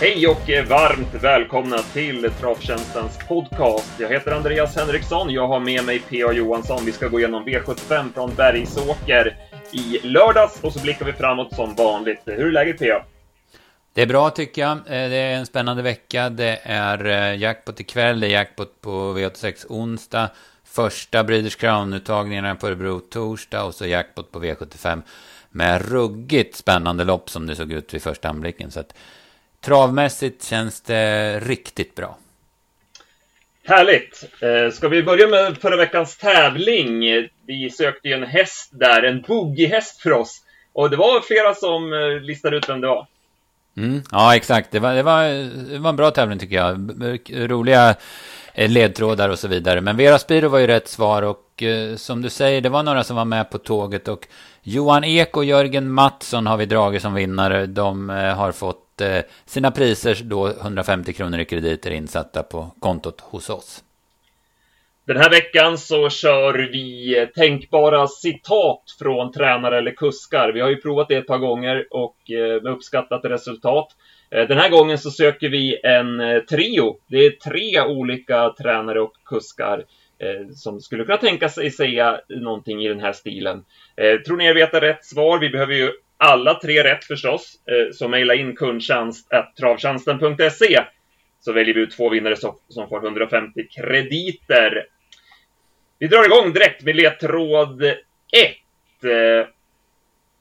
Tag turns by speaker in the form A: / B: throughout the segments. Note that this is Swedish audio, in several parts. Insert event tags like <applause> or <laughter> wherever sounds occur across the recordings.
A: Hej och varmt välkomna till Travtjänstens podcast. Jag heter Andreas Henriksson. Jag har med mig P.A. Johansson. Vi ska gå igenom V75 från Bergsåker i lördags och så blickar vi framåt som vanligt. Hur är läget P.A.?
B: Det är bra tycker jag. Eh, det är en spännande vecka. Det är eh, jackpot ikväll, det är jackpot på V86 onsdag. Första Breeders Crown-uttagningarna på Örebro torsdag och så jackpot på V75. Med ruggigt spännande lopp som det såg ut vid första anblicken. Så att travmässigt känns det riktigt bra.
A: Härligt! Eh, ska vi börja med förra veckans tävling? Vi sökte ju en häst där, en boogie-häst för oss. Och det var flera som listade ut vem det var.
B: Mm, ja, exakt. Det var, det, var, det var en bra tävling tycker jag. Roliga eh, ledtrådar och så vidare. Men Vera Spiro var ju rätt svar och eh, som du säger, det var några som var med på tåget och Johan Ek och Jörgen Mattsson har vi dragit som vinnare. De eh, har fått Eh, sina priser då 150 kronor i krediter insatta på kontot hos oss.
A: Den här veckan så kör vi eh, tänkbara citat från tränare eller kuskar. Vi har ju provat det ett par gånger och eh, med uppskattat resultat. Den här gången så söker vi en trio. Det är tre olika tränare och kuskar som skulle kunna tänka sig säga någonting i den här stilen. Tror ni jag vet rätt svar? Vi behöver ju alla tre rätt förstås. Så mejla in kundtjänst.travtjänsten.se så väljer vi ut två vinnare som får 150 krediter. Vi drar igång direkt med ledtråd 1.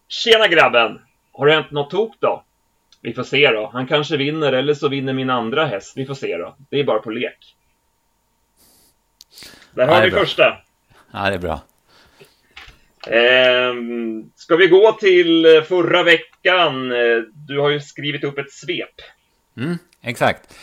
A: Tjena grabben! Har det hänt något tok då? Vi får se då. Han kanske vinner eller så vinner min andra häst. Vi får se då. Det är bara på lek. Där har vi första.
B: Ja, det är bra.
A: Eh, ska vi gå till eh, förra veckan? Eh, du har ju skrivit upp ett svep.
B: Mm, exakt.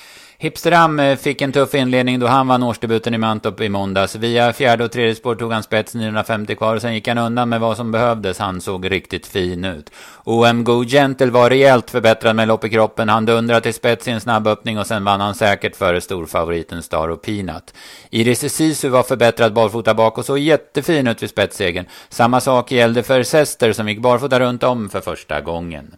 B: Hipsteram eh, fick en tuff inledning då han vann årsdebuten i Mantorp i måndags. Via fjärde och tredje spår tog han spets 950 kvar och sen gick han undan med vad som behövdes. Han såg riktigt fin ut. OM Go Gentle var rejält förbättrad med lopp i kroppen. Han dundrade till spets i en snabb öppning och sen vann han säkert före storfavoriten Star och Peanut. Iris Sisu var förbättrad barfota bak och såg jättefin ut vid spetssegern. Samma sak gällde för Sester som gick barfota runt om för första gången.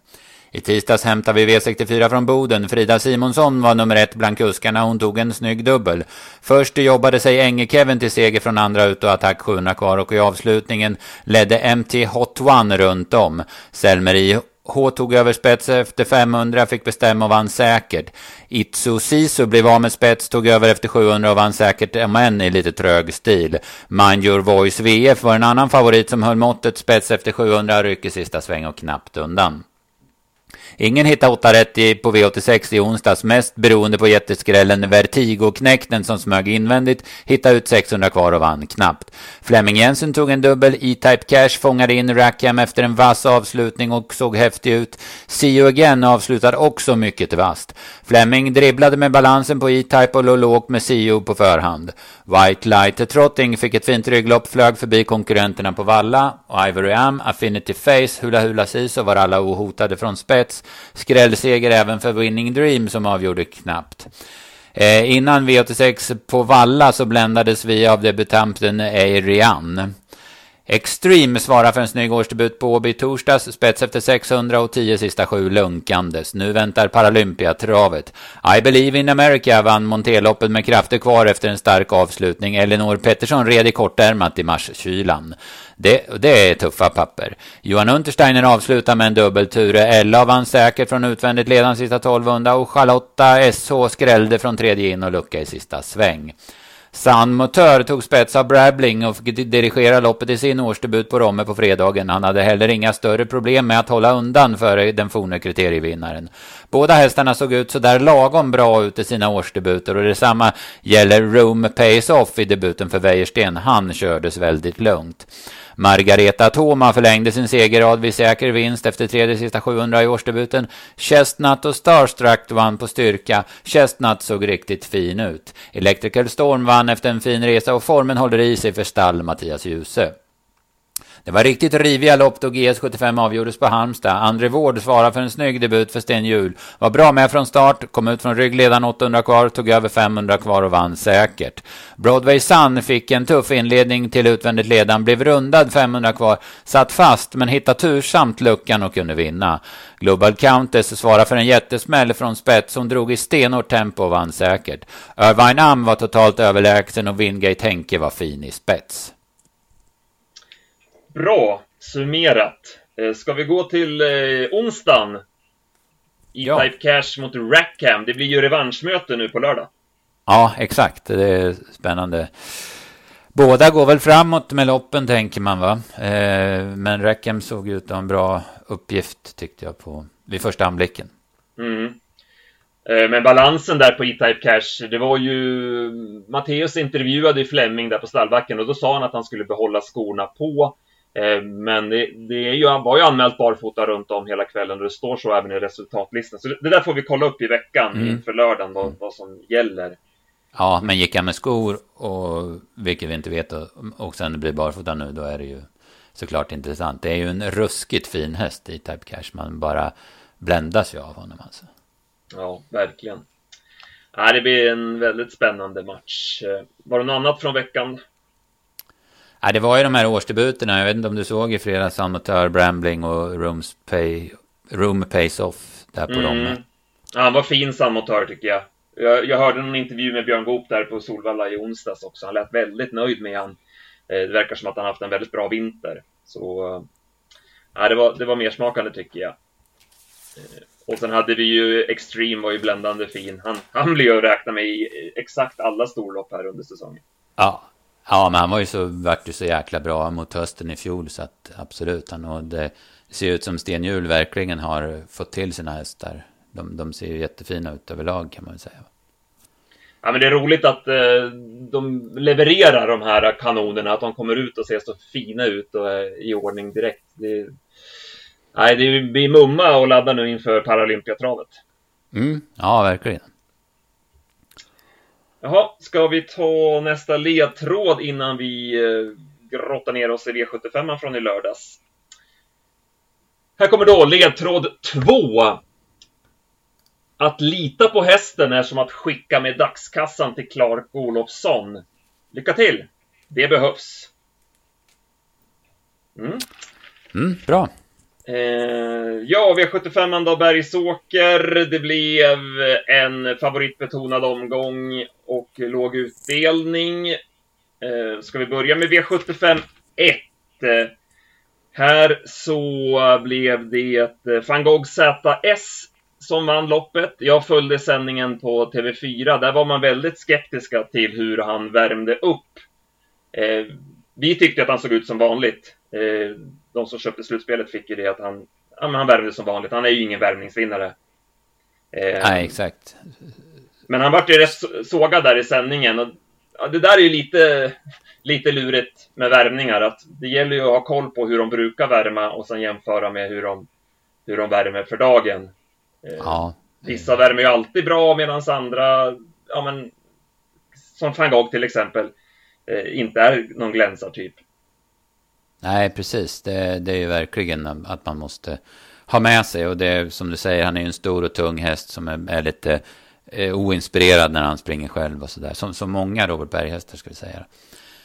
B: I tisdags hämtade vi V64 från Boden. Frida Simonsson var nummer ett bland kuskarna. Hon tog en snygg dubbel. Först jobbade sig Enge-Kevin till seger från andra ut och attack 700 kvar och i avslutningen ledde MT Hot One runt om. Selmeri H tog över spets efter 500, fick bestämma och vann säkert. Itsu Sisu blev av med spets, tog över efter 700 och vann säkert, om än i lite trög stil. Mind Your Voice VF var en annan favorit som höll måttet spets efter 700, rycker sista sväng och knappt undan. Ingen hittade 8 rätt på V86 i onsdags, mest beroende på jätteskrällen Vertigo-knäkten som smög invändigt, hittade ut 600 kvar och vann knappt. Flemming Jensen tog en dubbel, E-Type Cash fångade in Rackham efter en vass avslutning och såg häftig ut. See You Again avslutade också mycket vasst. Fleming dribblade med balansen på E-Type och låg lågt med See You på förhand. White Light Trotting fick ett fint rygglopp, flög förbi konkurrenterna på Valla och Ivory Am, Affinity Face, Hula Hula Siso var alla ohotade från spets. Skrällseger även för Winning Dream som avgjorde knappt. Eh, innan V86 på Valla så bländades vi av debutanten Eirian. Extreme svarar för en snygg årsdebut på Åby torsdags, spets efter 600 och 10 sista sju lunkandes. Nu väntar Paralympiatravet. I Believe in America vann Monteloppet med krafter kvar efter en stark avslutning. Elinor Pettersson red i kortärmat i marskylan. Det, det är tuffa papper. Johan Untersteiner avslutar med en dubbeltur. Ella vann säkert från utvändigt ledande sista 1200 och Charlotta SH skrällde från tredje in och lucka i sista sväng. San Motör tog spets av Brabling och fick dirigera loppet i sin årsdebut på Romme på fredagen. Han hade heller inga större problem med att hålla undan före den forne kriterievinnaren. Båda hästarna såg ut sådär lagom bra ut i sina årsdebuter och detsamma gäller Rome Pace Off i debuten för Wäjersten. Han kördes väldigt lugnt. Margareta Thoma förlängde sin segerrad vid säker vinst efter tredje sista 700 i årsdebuten. Chestnut och Starstruck vann på styrka. Chestnut såg riktigt fin ut. Electrical Storm vann efter en fin resa och formen håller i sig för stall Mattias Djuse. Det var riktigt riviga lopp då GS75 avgjordes på Halmstad. André Wård svarade för en snygg debut för Sten Hjul. Var bra med från start, kom ut från ryggledaren 800 kvar, tog över 500 kvar och vann säkert. Broadway Sun fick en tuff inledning till utvändigt ledan, blev rundad 500 kvar, satt fast men hittade tursamt luckan och kunde vinna. Global Countess svarade för en jättesmäll från spets. Hon drog i stenhårt tempo och vann säkert. Irvine Am var totalt överlägsen och Wingate Henke var fin i spets.
A: Bra summerat. Eh, ska vi gå till eh, onsdagen? E-Type ja. Cash mot Rackham. Det blir ju revanschmöte nu på lördag.
B: Ja, exakt. Det är spännande. Båda går väl framåt med loppen, tänker man va? Eh, men Rackham såg ut att ha en bra uppgift, tyckte jag, på, vid första anblicken. Mm.
A: Eh, men balansen där på E-Type Cash, det var ju... Matteus intervjuade Fleming där på stallbacken och då sa han att han skulle behålla skorna på. Eh, men det, det är ju, var ju anmält barfota runt om hela kvällen och det står så även i resultatlistan. Så det där får vi kolla upp i veckan mm. inför lördagen vad, vad som gäller.
B: Ja, men gick han med skor, och, vilket vi inte vet, och sen det blir barfota nu, då är det ju såklart intressant. Det är ju en ruskigt fin häst i Type Cash. Man bara bländas ju av honom alltså.
A: Ja, verkligen. Ja, det blir en väldigt spännande match. Eh, var det något annat från veckan?
B: Ja, det var ju de här årsdebuterna. Jag vet inte om du såg i fredags Amatör, Brambling och Rooms Pay, Room Pays Off där på mm. Romme.
A: Ja, han var fin Samotör tycker jag. jag. jag. hörde någon intervju med Björn Goop där på Solvalla i onsdags också. Han lät väldigt nöjd med han. Eh, det verkar som att han haft en väldigt bra vinter. Så eh, ja, det, var, det var mer smakande tycker jag. Eh, och sen hade vi ju Extreme var ju bländande fin. Han, han blir ju att räkna med i exakt alla storlopp här under säsongen.
B: Ja, Ja, men han var ju så, vart ju så jäkla bra mot hösten i fjol så att absolut. Han, och det ser ut som Sten Hjul verkligen har fått till sina hästar. De, de ser ju jättefina ut överlag kan man väl säga.
A: Ja, men det är roligt att eh, de levererar de här kanonerna, att de kommer ut och ser så fina ut och är i ordning direkt. Det, nej, det blir mumma att ladda nu inför Paralympiatravet.
B: Mm, ja, verkligen.
A: Jaha, ska vi ta nästa ledtråd innan vi eh, grottar ner oss i V75 från i lördags? Här kommer då ledtråd 2. Att lita på hästen är som att skicka med dagskassan till Clark Olofsson. Lycka till! Det behövs.
B: Mm. Mm, bra.
A: Eh, ja, V75 då Bergsåker. Det blev en favoritbetonad omgång och låg utdelning. Eh, ska vi börja med V75 1? Här så blev det eh, van Gogh ZS som vann loppet. Jag följde sändningen på TV4. Där var man väldigt skeptiska till hur han värmde upp. Eh, vi tyckte att han såg ut som vanligt. Eh, de som köpte slutspelet fick ju det att han, ja, han värmde som vanligt. Han är ju ingen värmningsvinnare.
B: Eh, Nej, exakt.
A: Men han vart ju rätt sågad där i sändningen. Och, ja, det där är ju lite, lite lurigt med värmningar. Att det gäller ju att ha koll på hur de brukar värma och sen jämföra med hur de, hur de värmer för dagen.
B: Eh, ja.
A: Vissa värmer ju alltid bra medan andra, ja men, som van Gogh till exempel, inte är någon glänsartyp.
B: Nej, precis. Det, det är ju verkligen att man måste ha med sig. Och det är som du säger, han är ju en stor och tung häst som är, är lite eh, oinspirerad när han springer själv och sådär. Som, som många Robert Berg-hästar vi säga.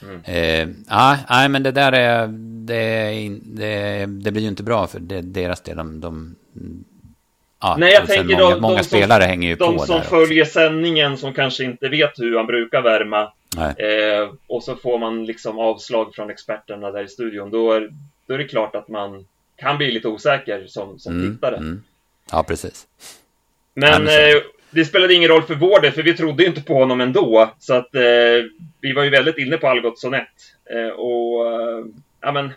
B: Mm. Eh, ja, nej, men det där är, det, det, det blir ju inte bra för det, deras del. De, de
A: Ja, Nej, jag tänker många, de, många de spelare som, hänger ju de på som följer också. sändningen som kanske inte vet hur han brukar värma. Eh, och så får man liksom avslag från experterna där i studion. Då är, då är det klart att man kan bli lite osäker som, som mm, tittare. Mm.
B: Ja, precis.
A: Men eh, det spelade ingen roll för vår del, för vi trodde inte på honom ändå. Så att eh, vi var ju väldigt inne på Algot Sonett. Eh, och eh, ja, men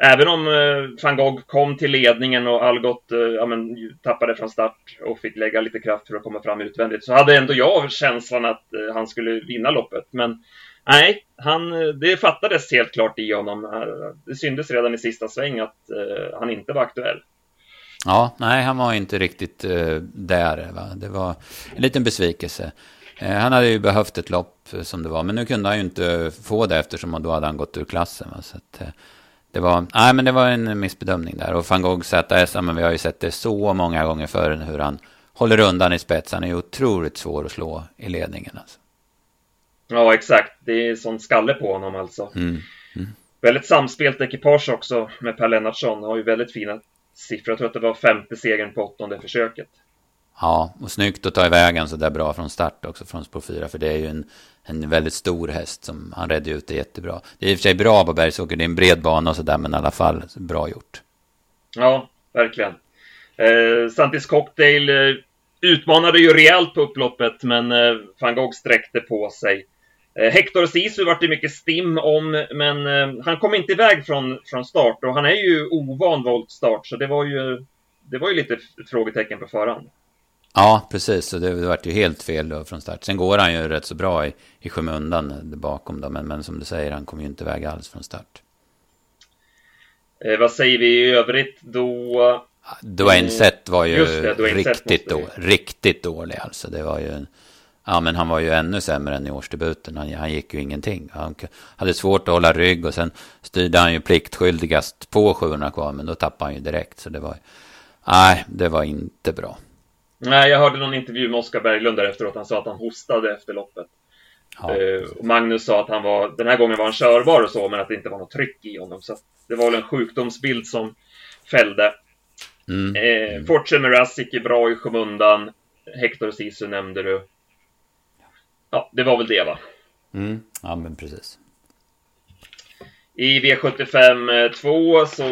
A: Även om eh, van Gogh kom till ledningen och Algot eh, ja, men, tappade från start och fick lägga lite kraft för att komma fram utvändigt så hade ändå jag känslan att eh, han skulle vinna loppet. Men nej, han, det fattades helt klart i honom. Det syntes redan i sista sväng att han inte var aktuell.
B: Ja, nej, han var inte riktigt uh, där. Va? Det var en liten besvikelse. Uh, han hade ju behövt ett lopp som det var, men nu kunde han ju inte få det eftersom då hade han gått ur klassen. Va? Så att, det var, nej, men det var en missbedömning där. Och van Gogh ZS, men vi har ju sett det så många gånger förr hur han håller undan i spets. Han är otroligt svår att slå i ledningen. Alltså.
A: Ja, exakt. Det är sån skalle på honom alltså. Mm. Mm. Väldigt samspelt ekipage också med Per Lennartsson. Har ju väldigt fina siffror. Jag tror att det var femte segern på åttonde försöket.
B: Ja, och snyggt att ta iväg en så där bra från start också från spår 4. För det är ju en, en väldigt stor häst som han redde ut det jättebra. Det är i och för sig bra på Bergsåker, det är en bred bana och sådär, men i alla fall bra gjort.
A: Ja, verkligen. Eh, Santis Cocktail eh, utmanade ju rejält på upploppet, men eh, van Gogh sträckte på sig. Eh, Hector Sisu vart det mycket stim om, men eh, han kom inte iväg från, från start och han är ju ovan voltstart, så det var ju, det var ju lite frågetecken på förhand.
B: Ja, precis. Så det vart ju helt fel då från start. Sen går han ju rätt så bra i, i skymundan bakom då. Men, men som du säger, han kommer ju inte iväg alls från start.
A: Eh, vad säger vi i övrigt då?
B: Dwayne Sett var ju det, riktigt, då, riktigt dålig alltså. Det var ju... Ja, men han var ju ännu sämre än i årsdebuten. Han, han gick ju ingenting. Han hade svårt att hålla rygg och sen styrde han ju pliktskyldigast på 700 kvar. Men då tappade han ju direkt. Så det var... Nej, det var inte bra.
A: Nej, jag hörde någon intervju med Oskar Berglund där efteråt. Han sa att han hostade efter loppet. Ja, eh, och Magnus sa att han var, den här gången var han körbar och så, men att det inte var något tryck i honom. Så det var väl en sjukdomsbild som fällde. Mm. Eh, Fortune Mrazik är bra i skymundan. Hector Sisu nämnde du. Ja, det var väl det va?
B: Mm. Ja, men precis.
A: I V75 2 så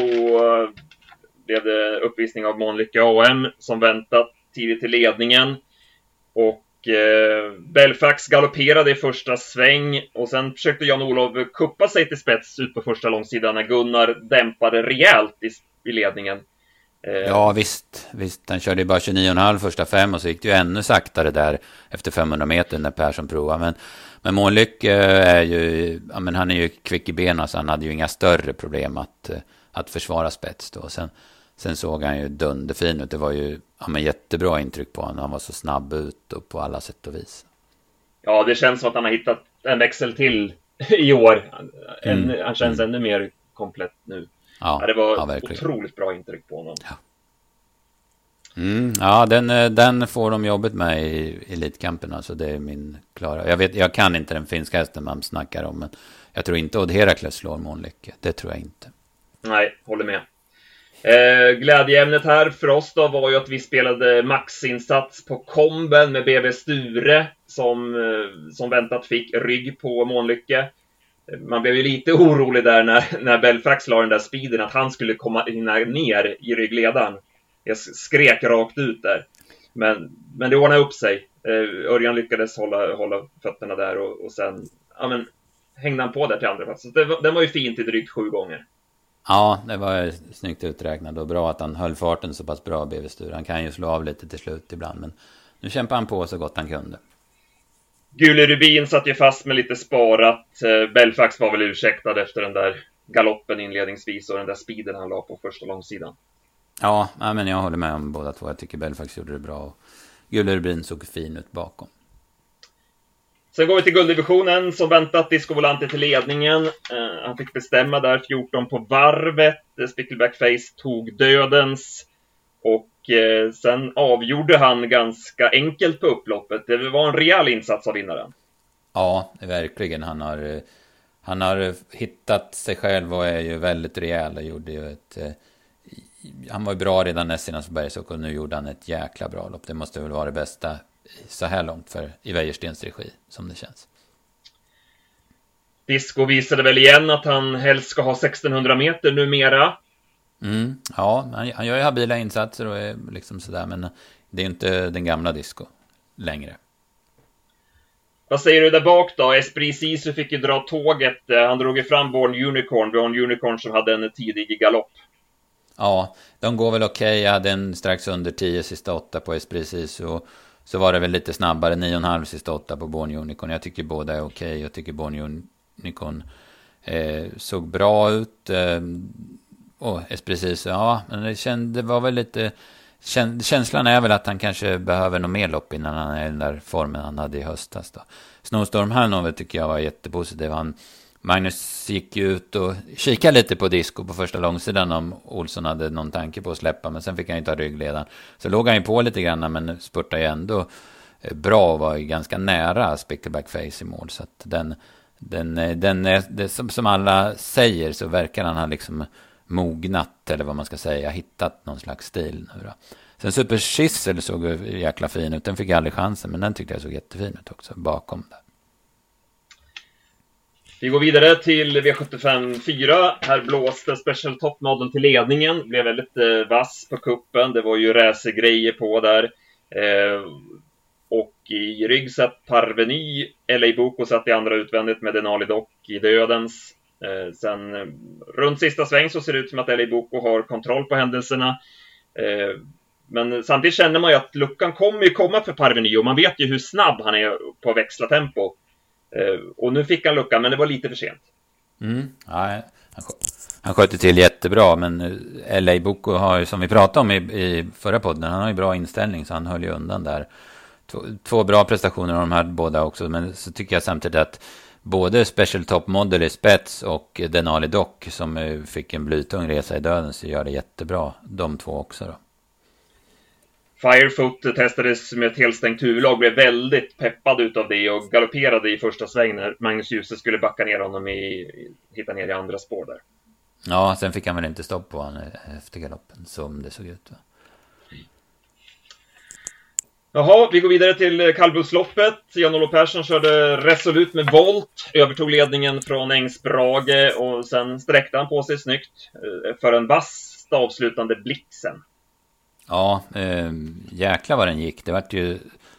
A: blev det uppvisning av Månlycke AM som väntat tidigt i ledningen. Och eh, Belfax galopperade i första sväng och sen försökte Jan-Olov kuppa sig till spets ut på första långsidan när Gunnar dämpade rejält i, i ledningen.
B: Eh, ja, visst. visst. Han körde ju bara 29,5 första fem och så gick det ju ännu saktare där efter 500 meter när Persson provade. Men, men Månlycke eh, är ju, ja, men han är ju kvick i benen så han hade ju inga större problem att, eh, att försvara spets då. Sen, sen såg han ju dunderfin ut. Det var ju ja, men jättebra intryck på honom. Han var så snabb ut och på alla sätt och vis.
A: Ja, det känns som att han har hittat en växel till i år. En, mm. Han känns mm. ännu mer komplett nu. Ja, ja det var ja, otroligt bra intryck på honom.
B: Ja, mm, ja den, eh, den får de jobbet med i Elitkampen. Alltså det är min klara. Jag, vet, jag kan inte den finska hästen man snackar om. Men jag tror inte Odd Herakles slår Månlycke. Det tror jag inte.
A: Nej, håller med. Eh, glädjeämnet här för oss då var ju att vi spelade maxinsats på komben med BB Sture som, eh, som väntat fick rygg på Månlycke. Eh, man blev ju lite <laughs> orolig där när, när Belfrax la den där speeden att han skulle komma ner i ryggledaren. Jag skrek rakt ut där. Men, men det ordnade upp sig. Eh, Örjan lyckades hålla, hålla fötterna där och, och sen ja, men, hängde han på där till andra plats. Så det, den var ju fin till drygt sju gånger.
B: Ja, det var snyggt uträknat och bra att han höll farten så pass bra, BV Sture. Han kan ju slå av lite till slut ibland, men nu kämpar han på så gott han kunde.
A: Gule Rubin satt ju fast med lite sparat. Eh, Belfax var väl ursäktad efter den där galoppen inledningsvis och den där speeden han la på första långsidan.
B: Ja, men jag håller med om båda två. Jag tycker Belfax gjorde det bra och Gule Rubin såg fin ut bakom.
A: Sen går vi till gulddivisionen. Som väntat, Disco Volante till ledningen. Eh, han fick bestämma där 14 på varvet. Eh, Spickleback Face tog dödens. Och eh, sen avgjorde han ganska enkelt på upploppet. Det var en rejäl insats av vinnaren.
B: Ja, verkligen. Han har, han har hittat sig själv och är ju väldigt rejäl. Och gjorde ju ett, eh, han var ju bra redan näst senast på Bergsåker och nu gjorde han ett jäkla bra lopp. Det måste väl vara det bästa så här långt för i Wäjerstens regi, som det känns.
A: Disco visade väl igen att han helst ska ha 1600 meter numera.
B: Mm, ja, han, han gör ju habila insatser och är liksom sådär, men det är inte den gamla Disco längre.
A: Vad säger du där bak då? Esprit Sisu fick ju dra tåget. Han drog ju fram Born Unicorn. Born Unicorn som hade en tidig galopp.
B: Ja, de går väl okej. Okay. Jag hade en strax under 10 sista åtta på Esprit Sisu. Så var det väl lite snabbare, 9,5 sista 8 på Born Unicorn. Jag tycker båda är okej. Okay. Jag tycker Born Unicorn eh, såg bra ut. Eh, och precis, ja, men det, känd, det var väl lite... Känslan är väl att han kanske behöver något mer lopp innan han är i den där formen han hade i höstas. Då. Snowstorm Hanover tycker jag var jättepositiv. Han Magnus gick ut och kikade lite på disco på första långsidan om Olsson hade någon tanke på att släppa. Men sen fick han ju ta ryggledaren. Så låg han ju på lite grann men spurtade ju ändå eh, bra och var ju ganska nära Spickleback Face i mål. Så att den, den, eh, den är, det, som, som alla säger så verkar han ha liksom mognat eller vad man ska säga, hittat någon slags stil nu då. Sen Super Schissel såg jäkla fin ut, den fick jag aldrig chansen, men den tyckte jag såg jättefin ut också bakom där.
A: Vi går vidare till V75 4. Här blåste Special Top Model till ledningen. Blev väldigt eh, vass på kuppen. Det var ju racergrejer på där. Eh, och i rygg satt Parveny. LA Boko satt i andra utvändigt med Denali Dock i dödens. Eh, sen eh, runt sista sväng så ser det ut som att LA Boko har kontroll på händelserna. Eh, men samtidigt känner man ju att luckan kommer ju komma för Parveny och man vet ju hur snabb han är på att växla tempo. Eh, och nu fick han luckan, men det var lite för sent.
B: Mm. Ja, han, han skötte till jättebra, men LA Boko har ju, som vi pratade om i, i förra podden, han har ju bra inställning, så han höll ju undan där. Två, två bra prestationer av de här båda också, men så tycker jag samtidigt att både Special Top Model i spets och Denali Doc som fick en blytung resa i döden så gör det jättebra, de två också då.
A: Firefoot testades med ett helstängt huvudlag, blev väldigt peppad utav det och galopperade i första sväng när Magnus Djuse skulle backa ner honom i, hitta ner i andra spår där.
B: Ja, sen fick han väl inte stopp på honom efter galoppen, som det såg ut. Va?
A: Jaha, vi går vidare till kallblodsloppet. Jan-Olof Persson körde resolut med volt, övertog ledningen från Engsbrage och sen sträckte han på sig snyggt eh, för en vass avslutande blixen.
B: Ja, eh, jäklar vad den gick. Det vart ju...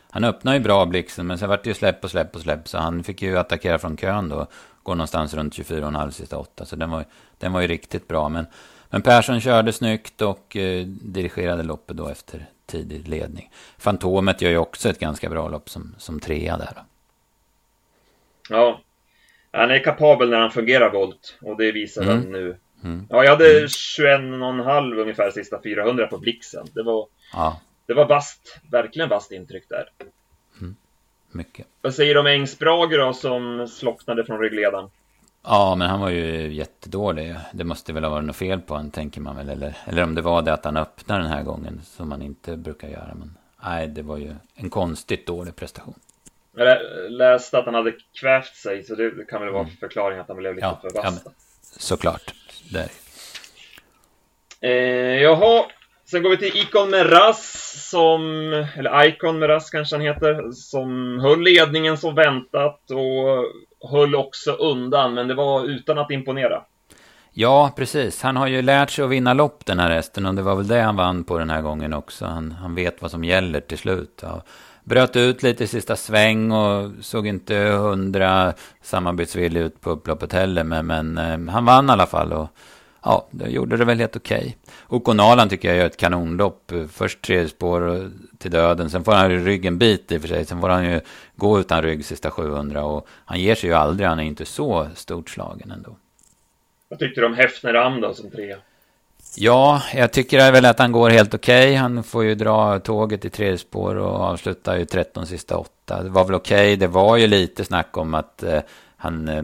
B: Han öppnade ju bra blixten, men sen vart det ju släpp och släpp och släpp. Så han fick ju attackera från kön då. Går någonstans runt 24,5 sista åtta. Så den var, den var ju riktigt bra. Men, men Persson körde snyggt och eh, dirigerade loppet då efter tidig ledning. Fantomet gör ju också ett ganska bra lopp som, som trea där. Då.
A: Ja, han är kapabel när han fungerar volt. Och det visar mm. han nu Mm. Ja, jag hade mm. 21,5 ungefär sista 400 på blixen. Det var, ja. det var bast, verkligen bast intryck där.
B: Mm. Mycket.
A: Vad säger du om Engsbrage då som slocknade från ryggledaren?
B: Ja, men han var ju jättedålig. Det måste väl ha varit något fel på honom, tänker man väl. Eller, eller om det var det att han öppnade den här gången, som man inte brukar göra. Men nej, det var ju en konstigt dålig prestation.
A: Jag läste att han hade kvävt sig, så det kan väl vara mm. förklaring att han blev lite
B: ja,
A: för vass.
B: Ja, såklart där.
A: Eh, jaha, sen går vi till Icon Meras som, eller Icon Meras kanske han heter, som höll ledningen som väntat och höll också undan, men det var utan att imponera.
B: Ja, precis. Han har ju lärt sig att vinna lopp den här hästen och det var väl det han vann på den här gången också. Han, han vet vad som gäller till slut. Ja. Bröt ut lite i sista sväng och såg inte hundra samarbetsvillig ut på upploppet heller. Men, men eh, han vann i alla fall och ja, det gjorde det väl helt okej. Okay. Okonalan tycker jag gör ett kanonlopp. Först tre spår till döden, sen får han ju ryggen bit i och för sig. Sen får han ju gå utan rygg sista 700 och han ger sig ju aldrig. Han är inte så stort slagen ändå.
A: Vad tyckte du om Hefner Am då som trea?
B: Ja, jag tycker väl att han går helt okej. Okay. Han får ju dra tåget i tredje spår och avslutar ju 13 sista åtta. Det var väl okej. Okay. Det var ju lite snack om att eh, han eh,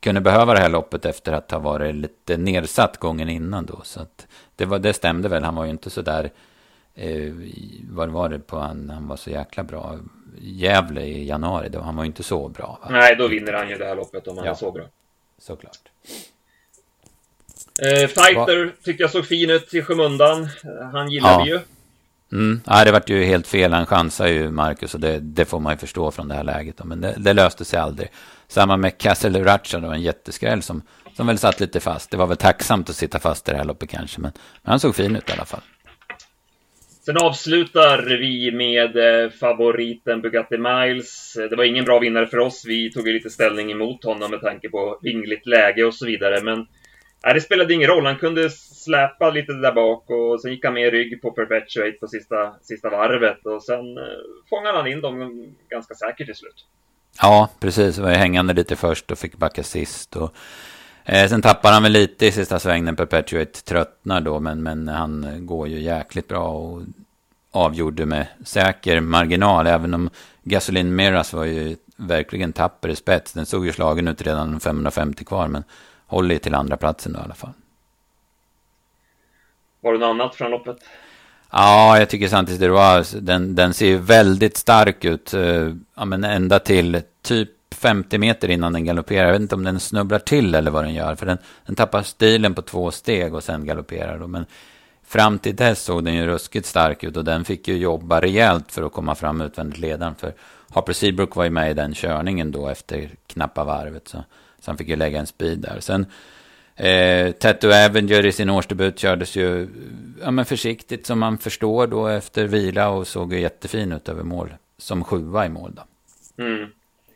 B: kunde behöva det här loppet efter att ha varit lite nedsatt gången innan då. Så att det, var, det stämde väl. Han var ju inte så där, eh, vad var det på han, han var så jäkla bra. Gävle i januari, då, han var ju inte så bra. Va?
A: Nej, då vinner han ju det här loppet om han ja, är så bra.
B: Såklart.
A: Eh, fighter Va? tyckte jag såg fin ut i skymundan. Han gillade ja. ju.
B: Mm. Ja, det vart ju helt fel. Han chansade ju, Marcus, och det, det, får man ju förstå från det här läget. Då. Men det, det, löste sig aldrig. Samma med Castle Ratcha, då, en jätteskräll som, som väl satt lite fast. Det var väl tacksamt att sitta fast i det här loppet kanske, men, men han såg fin ut i alla fall.
A: Sen avslutar vi med eh, favoriten Bugatti Miles. Det var ingen bra vinnare för oss. Vi tog ju lite ställning emot honom med tanke på vingligt läge och så vidare. Men nej, det spelade ingen roll. Han kunde släpa lite där bak och sen gick han med rygg på Perpetuate på sista, sista varvet och sen eh, fångade han in dem ganska säkert till slut.
B: Ja, precis. Var hängande lite först och fick backa sist. Och, eh, sen tappar han väl lite i sista svängen. Perpetuate tröttnar då, men, men han går ju jäkligt bra och avgjorde med säker marginal. Även om Gasolin Miras var ju verkligen tapper i spets. Den såg ju slagen ut redan 550 kvar, men håller till andra platsen då i alla fall.
A: Var det något annat från loppet?
B: Ja, jag tycker Santis de Roy, den, den ser ju väldigt stark ut. Eh, ja, men ända till typ 50 meter innan den galopperar. Jag vet inte om den snubblar till eller vad den gör. För den, den tappar stilen på två steg och sen galopperar. Då. Men fram till dess såg den ju ruskigt stark ut. Och den fick ju jobba rejält för att komma fram utvändigt ledaren. För Harper Seabrook var ju med i den körningen då efter knappa varvet. Så, så han fick ju lägga en speed där. Sen Eh, Tattoo Avenger i sin årsdebut kördes ju ja, men försiktigt som man förstår då efter vila och såg ju jättefin ut över mål. Som sjua i mål då.
A: Mm.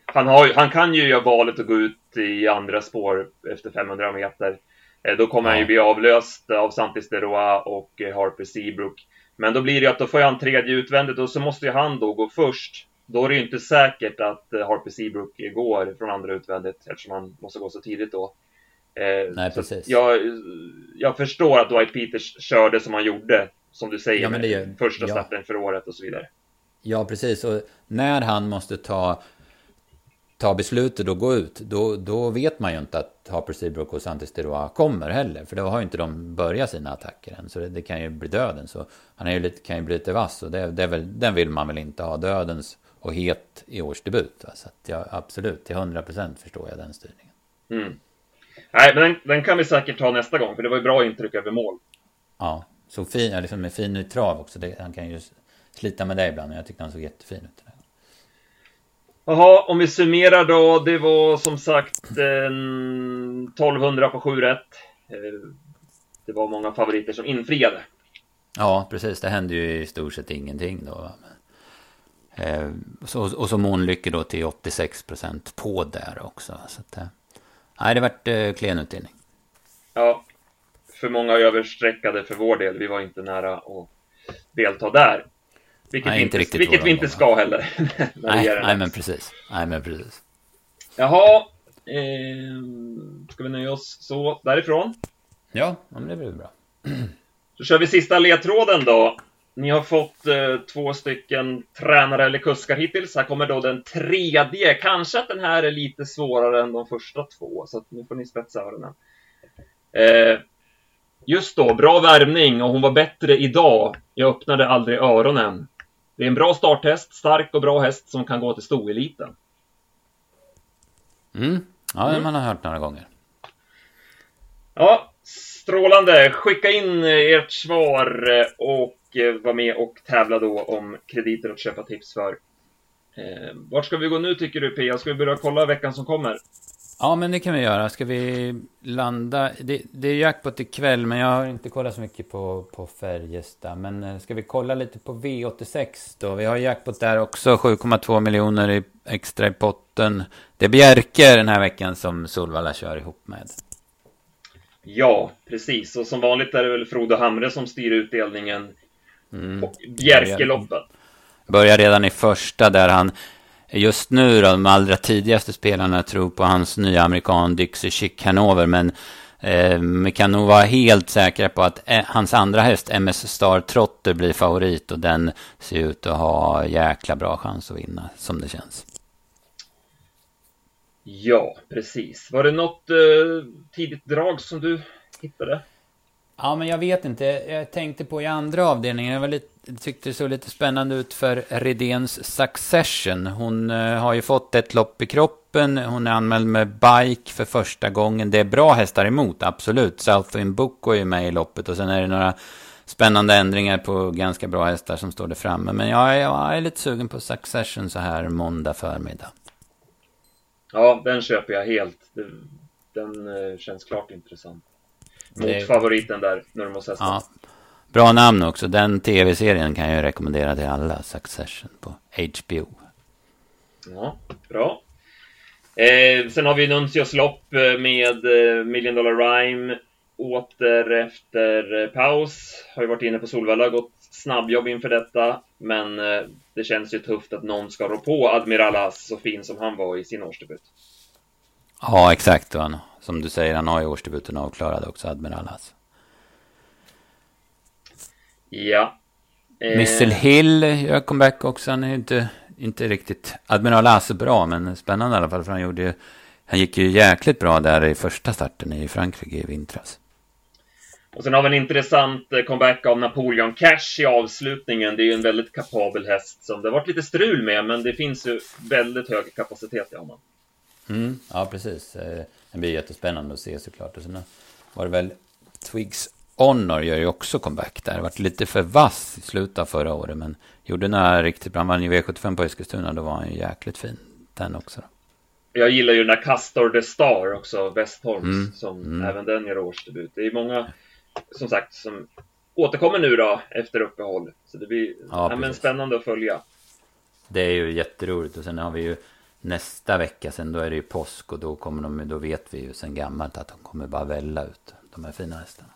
A: Han, har, han kan ju göra valet att gå ut i andra spår efter 500 meter. Eh, då kommer ja. han ju bli avlöst av Santis de Roa och eh, Harper Seabrook. Men då blir det ju att då får han tredje utvändigt och så måste ju han då gå först. Då är det ju inte säkert att eh, Harper Seabrook går från andra utvändigt eftersom han måste gå så tidigt då.
B: Eh, Nej, precis.
A: Jag, jag förstår att Dwight Peters körde som han gjorde, som du säger, ja, men det gör, första ja. starten för året och så vidare.
B: Ja, precis. Och när han måste ta, ta beslutet och gå ut, då, då vet man ju inte att Harper Seabrook och Santis Deroa kommer heller. För då har ju inte de börjat sina attacker än. Så det, det kan ju bli döden. Så han är ju lite, kan ju bli lite vass. Och det, det väl, den vill man väl inte ha, dödens och het i årsdebut. Va? Så att jag, absolut, till 100% förstår jag den styrningen.
A: Mm. Nej, men den, den, kan vi säkert ta nästa gång, för det var ju bra intryck över mål.
B: Ja, såg fin, liksom med fin i trav också. Det, han kan ju slita med det ibland, men jag tyckte han såg jättefin ut.
A: Jaha, om vi summerar då. Det var som sagt en 1200 på 7 rätt. Eh, det var många favoriter som infriade.
B: Ja, precis. Det hände ju i stort sett ingenting då. Eh, och så Månlycke då till 86 procent på där också. Så att, eh, Nej, det vart eh, klen utdelning.
A: Ja, för många översträckade för vår del. Vi var inte nära att delta där. Vilket, nej, inte, inte vilket vi inte ska heller. <laughs>
B: nej, nej men precis. Nej, men precis.
A: Jaha, eh, ska vi nöja oss så därifrån?
B: Ja, men det blir bra. <clears throat>
A: Så kör vi sista ledtråden då. Ni har fått eh, två stycken tränare eller kuskar hittills. Här kommer då den tredje. Kanske att den här är lite svårare än de första två, så nu får ni spetsa öronen. Eh, just då, bra värmning och hon var bättre idag. Jag öppnade aldrig öronen. Det är en bra starthäst, stark och bra häst som kan gå till stoeliten.
B: Mm. Ja, mm. man har hört några gånger.
A: Ja, strålande. Skicka in ert svar eh, och Eh, vara med och tävla då om krediter att köpa tips för. Eh, vart ska vi gå nu tycker du Pia? Ska vi börja kolla veckan som kommer?
B: Ja, men det kan vi göra. Ska vi landa? Det, det är jackpot ikväll, men jag har inte kollat så mycket på, på Färjestad. Men eh, ska vi kolla lite på V86 då? Vi har jackpot där också, 7,2 miljoner i, extra i potten. Det är Bjerke den här veckan som Solvalla kör ihop med.
A: Ja, precis. Och som vanligt är det väl Frode Hamre som styr utdelningen Mm. Och Bjerkeloppet.
B: Börjar redan i första där han just nu då, de allra tidigaste spelarna tror på hans nya amerikan Dixie Chick Hanover. Men eh, vi kan nog vara helt säkra på att eh, hans andra häst MS Star Trotter blir favorit. Och den ser ut att ha jäkla bra chans att vinna som det känns.
A: Ja, precis. Var det något eh, tidigt drag som du hittade?
B: Ja, men jag vet inte. Jag tänkte på i andra avdelningen. Jag var lite, tyckte det såg lite spännande ut för Redéns Succession. Hon eh, har ju fått ett lopp i kroppen. Hon är anmäld med bike för första gången. Det är bra hästar emot, absolut. Southwind Book är ju med i loppet och sen är det några spännande ändringar på ganska bra hästar som står där framme. Men jag, jag är lite sugen på Succession så här måndag förmiddag.
A: Ja, den köper jag helt. Den eh, känns klart intressant mot det... favoriten där, Nurmos hästen. Ja.
B: Bra namn också. Den tv-serien kan jag rekommendera till alla. Succession på HBO.
A: Ja, bra. Eh, sen har vi Nuncios lopp eh, med eh, Million Dollar Rhyme. Åter efter eh, paus. Har ju varit inne på Solvalla, gått snabbjobb inför detta. Men eh, det känns ju tufft att någon ska rå på Admiral As så fin som han var i sin årsdebut.
B: Ja, exakt. Han, som du säger, han har ju årsdebuten avklarad också, Admiral Hass.
A: Ja.
B: Eh... Missile Hill gör comeback också. Han är ju inte inte riktigt Admiral As bra, men spännande i alla fall. För han, gjorde, han gick ju jäkligt bra där i första starten i Frankrike i vintras.
A: Och sen har vi en intressant eh, comeback av Napoleon Cash i avslutningen. Det är ju en väldigt kapabel häst som det har varit lite strul med, men det finns ju väldigt hög kapacitet i honom.
B: Mm, ja, precis. Det blir jättespännande att se såklart. Och sen var det väl Twigs Honor gör ju också comeback där. Det varit lite för vass i slutet av förra året, men gjorde några riktigt bra. Han vann ju V75 på Eskilstuna, då var han ju jäkligt fin den också. Då.
A: Jag gillar ju den där Castor the Star också, Westholms, mm. som mm. även den gör årsdebut. Det är många, som sagt, som återkommer nu då efter uppehåll. Så det blir ja, ja, men spännande att följa.
B: Det är ju jätteroligt och sen har vi ju nästa vecka sen då är det ju påsk och då kommer de, då vet vi ju sen gammalt att de kommer bara välla ut de här fina hästarna.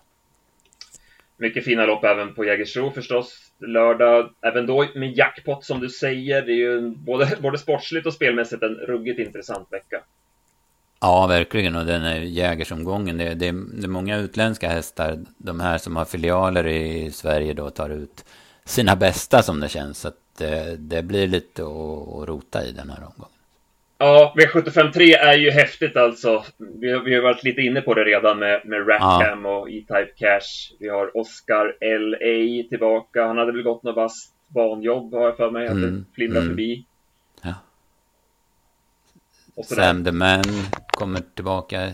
A: Mycket fina lopp även på Jägersro förstås. Lördag, även då med jackpot som du säger. Det är ju både, <laughs> både sportsligt och spelmässigt en ruggigt intressant vecka.
B: Ja, verkligen. Och den här jägersomgången, det, det, det är många utländska hästar. De här som har filialer i Sverige då tar ut sina bästa som det känns. Så att det, det blir lite att rota i den här omgången.
A: Ja, V753 är ju häftigt alltså. Vi, vi har varit lite inne på det redan med, med Ratcam ja. och E-Type Cash. Vi har Oscar L.A. tillbaka. Han hade väl gått något vasst banjobb har jag för mig. Att mm. det flimrar mm. förbi.
B: Ja. Sam the Man kommer tillbaka.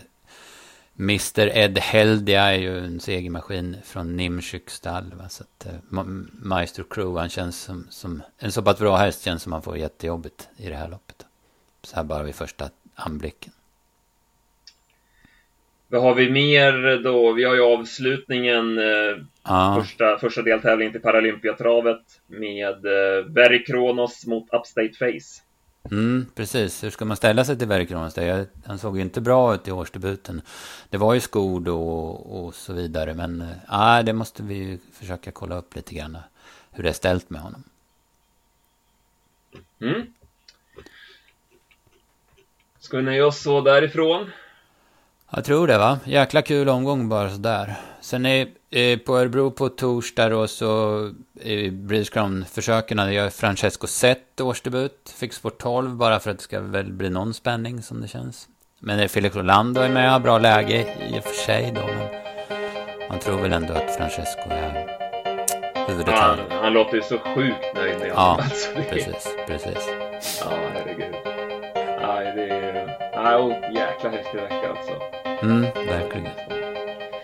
B: Mr Ed Heldia är ju en segermaskin från Nimshyk stall. Så att, uh, Maestro Crew, han känns som, som en så pass bra häst känns som han får jättejobbigt i det här loppet. Så här bara vid första anblicken.
A: Vad har vi mer då? Vi har ju avslutningen, eh, ah. första, första deltävlingen till Paralympiatravet med eh, Berry Kronos mot Upstate Face.
B: Mm, precis. Hur ska man ställa sig till Berry Kronos? Han såg ju inte bra ut i årsdebuten. Det var ju skor då och, och så vidare. Men äh, det måste vi ju försöka kolla upp lite grann. Hur det är ställt med honom.
A: Mm. Ska vi nöja oss så därifrån?
B: Jag tror det va? Jäkla kul omgång bara sådär. Sen är eh, på Örebro på torsdag då så i Breeders Crown-försöken gör Francesco Zet årsdebut. Fick sport 12 bara för att det ska väl bli någon spänning som det känns. Men det Felix Rolando är med, har bra läge i och för sig då. Men man tror väl ändå att Francesco är
A: huvuddetaljen. Han, han låter ju så sjukt nöjd med
B: Ja, <laughs> alltså, precis, precis.
A: Ja, herregud. Nej, det är... Nej, jäkla häftig vecka alltså.
B: Mm, verkligen.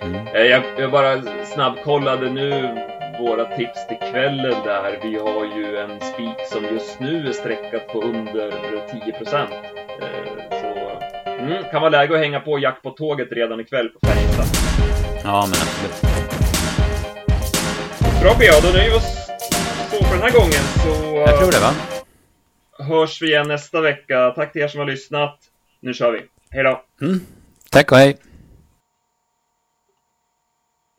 A: Mm. Eh, jag, jag bara snabbkollade nu våra tips till kvällen där. Vi har ju en spik som just nu är sträckad på under 10 procent. Eh, så mm, kan vara läge att hänga på jackpot-tåget redan ikväll på Färjestad.
B: Ja, men absolut.
A: Bra PA, då nöjer vi oss så för den här gången. Så,
B: jag tror det va?
A: hörs vi igen nästa vecka. Tack till er som har lyssnat. Nu kör vi. Hej då!
B: Mm. Tack och hej!